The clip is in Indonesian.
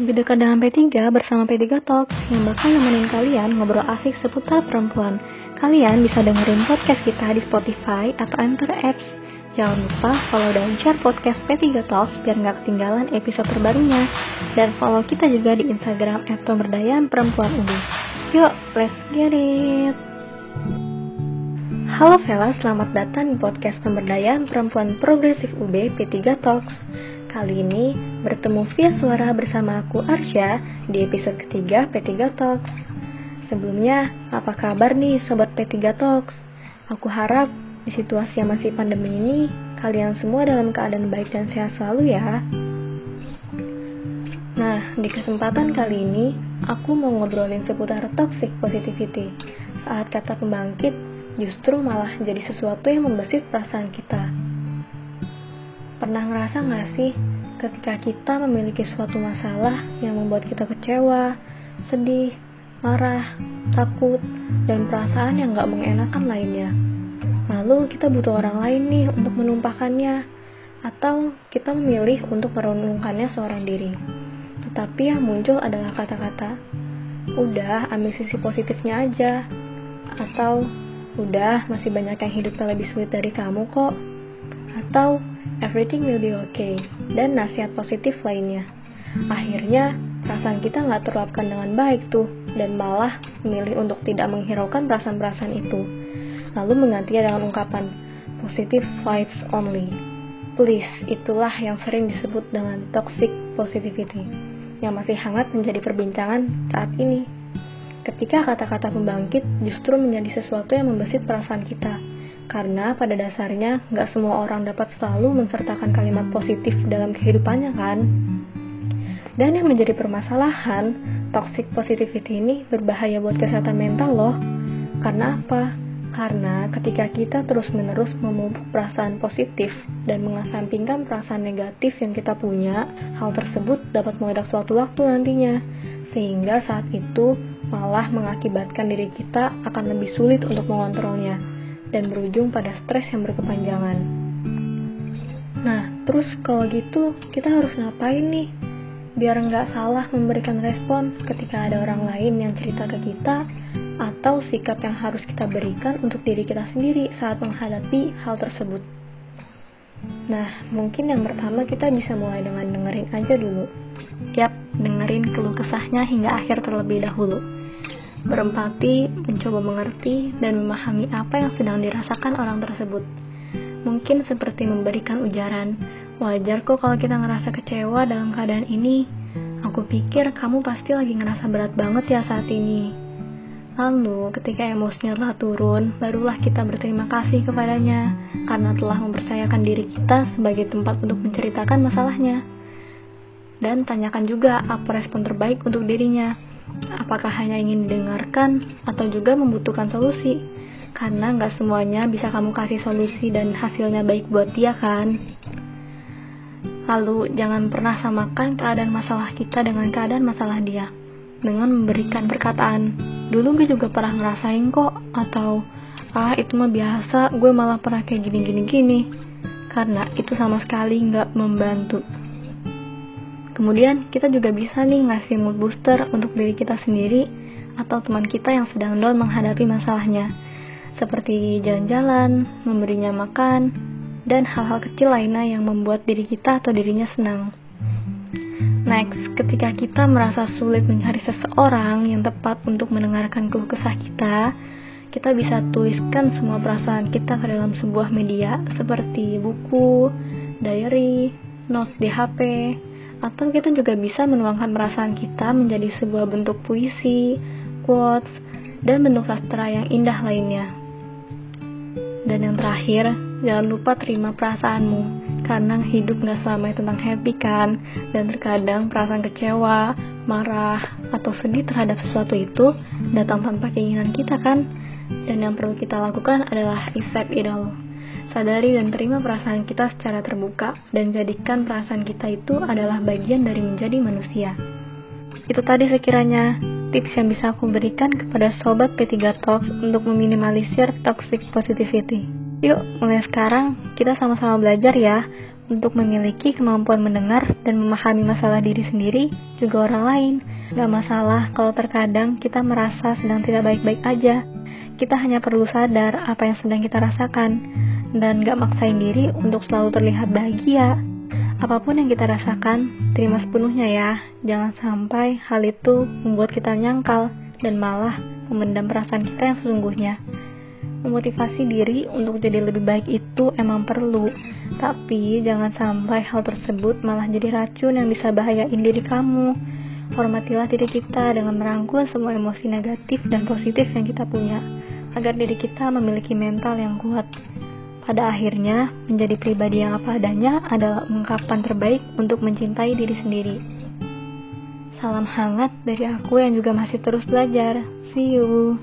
Lebih dekat dengan P3 bersama P3 Talks yang bakal nemenin kalian ngobrol asik seputar perempuan. Kalian bisa dengerin podcast kita di Spotify atau Anchor Apps. Jangan lupa follow dan share podcast P3 Talks biar nggak ketinggalan episode terbarunya. Dan follow kita juga di Instagram pemberdayaan perempuan UB. Yuk, let's get it! Halo Vela, selamat datang di podcast pemberdayaan perempuan progresif UB P3 Talks. Kali ini bertemu via suara bersama aku Arsya di episode ketiga P3 Talks. Sebelumnya, apa kabar nih Sobat P3 Talks? Aku harap di situasi yang masih pandemi ini, kalian semua dalam keadaan baik dan sehat selalu ya. Nah, di kesempatan kali ini, aku mau ngobrolin seputar toxic positivity. Saat kata pembangkit, justru malah jadi sesuatu yang membesit perasaan kita Pernah ngerasa gak sih ketika kita memiliki suatu masalah yang membuat kita kecewa, sedih, marah, takut, dan perasaan yang gak mengenakan lainnya. Lalu kita butuh orang lain nih untuk menumpahkannya, atau kita memilih untuk merenungkannya seorang diri. Tetapi yang muncul adalah kata-kata, udah ambil sisi positifnya aja, atau udah masih banyak yang hidupnya lebih sulit dari kamu kok, atau everything will be okay, dan nasihat positif lainnya. Akhirnya, perasaan kita nggak terluapkan dengan baik tuh, dan malah memilih untuk tidak menghiraukan perasaan-perasaan itu. Lalu menggantinya dengan ungkapan, positive vibes only. Please, itulah yang sering disebut dengan toxic positivity, yang masih hangat menjadi perbincangan saat ini. Ketika kata-kata pembangkit justru menjadi sesuatu yang membesit perasaan kita, karena pada dasarnya nggak semua orang dapat selalu mensertakan kalimat positif dalam kehidupannya kan. Dan yang menjadi permasalahan, toxic positivity ini berbahaya buat kesehatan mental loh. Karena apa? Karena ketika kita terus-menerus memupuk perasaan positif dan mengesampingkan perasaan negatif yang kita punya, hal tersebut dapat meledak suatu waktu nantinya. Sehingga saat itu malah mengakibatkan diri kita akan lebih sulit untuk mengontrolnya dan berujung pada stres yang berkepanjangan. Nah, terus kalau gitu kita harus ngapain nih? Biar nggak salah memberikan respon ketika ada orang lain yang cerita ke kita atau sikap yang harus kita berikan untuk diri kita sendiri saat menghadapi hal tersebut. Nah, mungkin yang pertama kita bisa mulai dengan dengerin aja dulu. Yap, dengerin keluh kesahnya hingga akhir terlebih dahulu berempati, mencoba mengerti, dan memahami apa yang sedang dirasakan orang tersebut. Mungkin seperti memberikan ujaran, wajar kok kalau kita ngerasa kecewa dalam keadaan ini. Aku pikir kamu pasti lagi ngerasa berat banget ya saat ini. Lalu, ketika emosinya telah turun, barulah kita berterima kasih kepadanya karena telah mempercayakan diri kita sebagai tempat untuk menceritakan masalahnya. Dan tanyakan juga apa respon terbaik untuk dirinya apakah hanya ingin didengarkan atau juga membutuhkan solusi? Karena nggak semuanya bisa kamu kasih solusi dan hasilnya baik buat dia kan? Lalu jangan pernah samakan keadaan masalah kita dengan keadaan masalah dia. Dengan memberikan perkataan dulu gue juga pernah ngerasain kok atau ah itu mah biasa gue malah pernah kayak gini gini gini karena itu sama sekali nggak membantu Kemudian kita juga bisa nih ngasih mood booster untuk diri kita sendiri atau teman kita yang sedang down menghadapi masalahnya. Seperti jalan-jalan, memberinya makan, dan hal-hal kecil lainnya yang membuat diri kita atau dirinya senang. Next, ketika kita merasa sulit mencari seseorang yang tepat untuk mendengarkan keluh kesah kita, kita bisa tuliskan semua perasaan kita ke dalam sebuah media seperti buku, diary, notes di HP, atau kita juga bisa menuangkan perasaan kita menjadi sebuah bentuk puisi, quotes, dan bentuk sastra yang indah lainnya. Dan yang terakhir, jangan lupa terima perasaanmu, karena hidup gak selamanya tentang happy kan, dan terkadang perasaan kecewa, marah, atau sedih terhadap sesuatu itu datang tanpa keinginan kita kan, dan yang perlu kita lakukan adalah accept it all. Sadari dan terima perasaan kita secara terbuka dan jadikan perasaan kita itu adalah bagian dari menjadi manusia. Itu tadi sekiranya tips yang bisa aku berikan kepada sobat P3 Talks untuk meminimalisir toxic positivity. Yuk, mulai sekarang kita sama-sama belajar ya untuk memiliki kemampuan mendengar dan memahami masalah diri sendiri juga orang lain. Gak masalah kalau terkadang kita merasa sedang tidak baik-baik aja. Kita hanya perlu sadar apa yang sedang kita rasakan dan gak maksain diri untuk selalu terlihat bahagia. Apa pun yang kita rasakan, terima sepenuhnya ya. Jangan sampai hal itu membuat kita nyangkal dan malah memendam perasaan kita yang sesungguhnya. Memotivasi diri untuk jadi lebih baik itu emang perlu, tapi jangan sampai hal tersebut malah jadi racun yang bisa bahayain diri kamu. Hormatilah diri kita dengan merangkul semua emosi negatif dan positif yang kita punya, agar diri kita memiliki mental yang kuat. Pada akhirnya, menjadi pribadi yang apa adanya adalah ungkapan terbaik untuk mencintai diri sendiri. Salam hangat dari aku yang juga masih terus belajar. See you.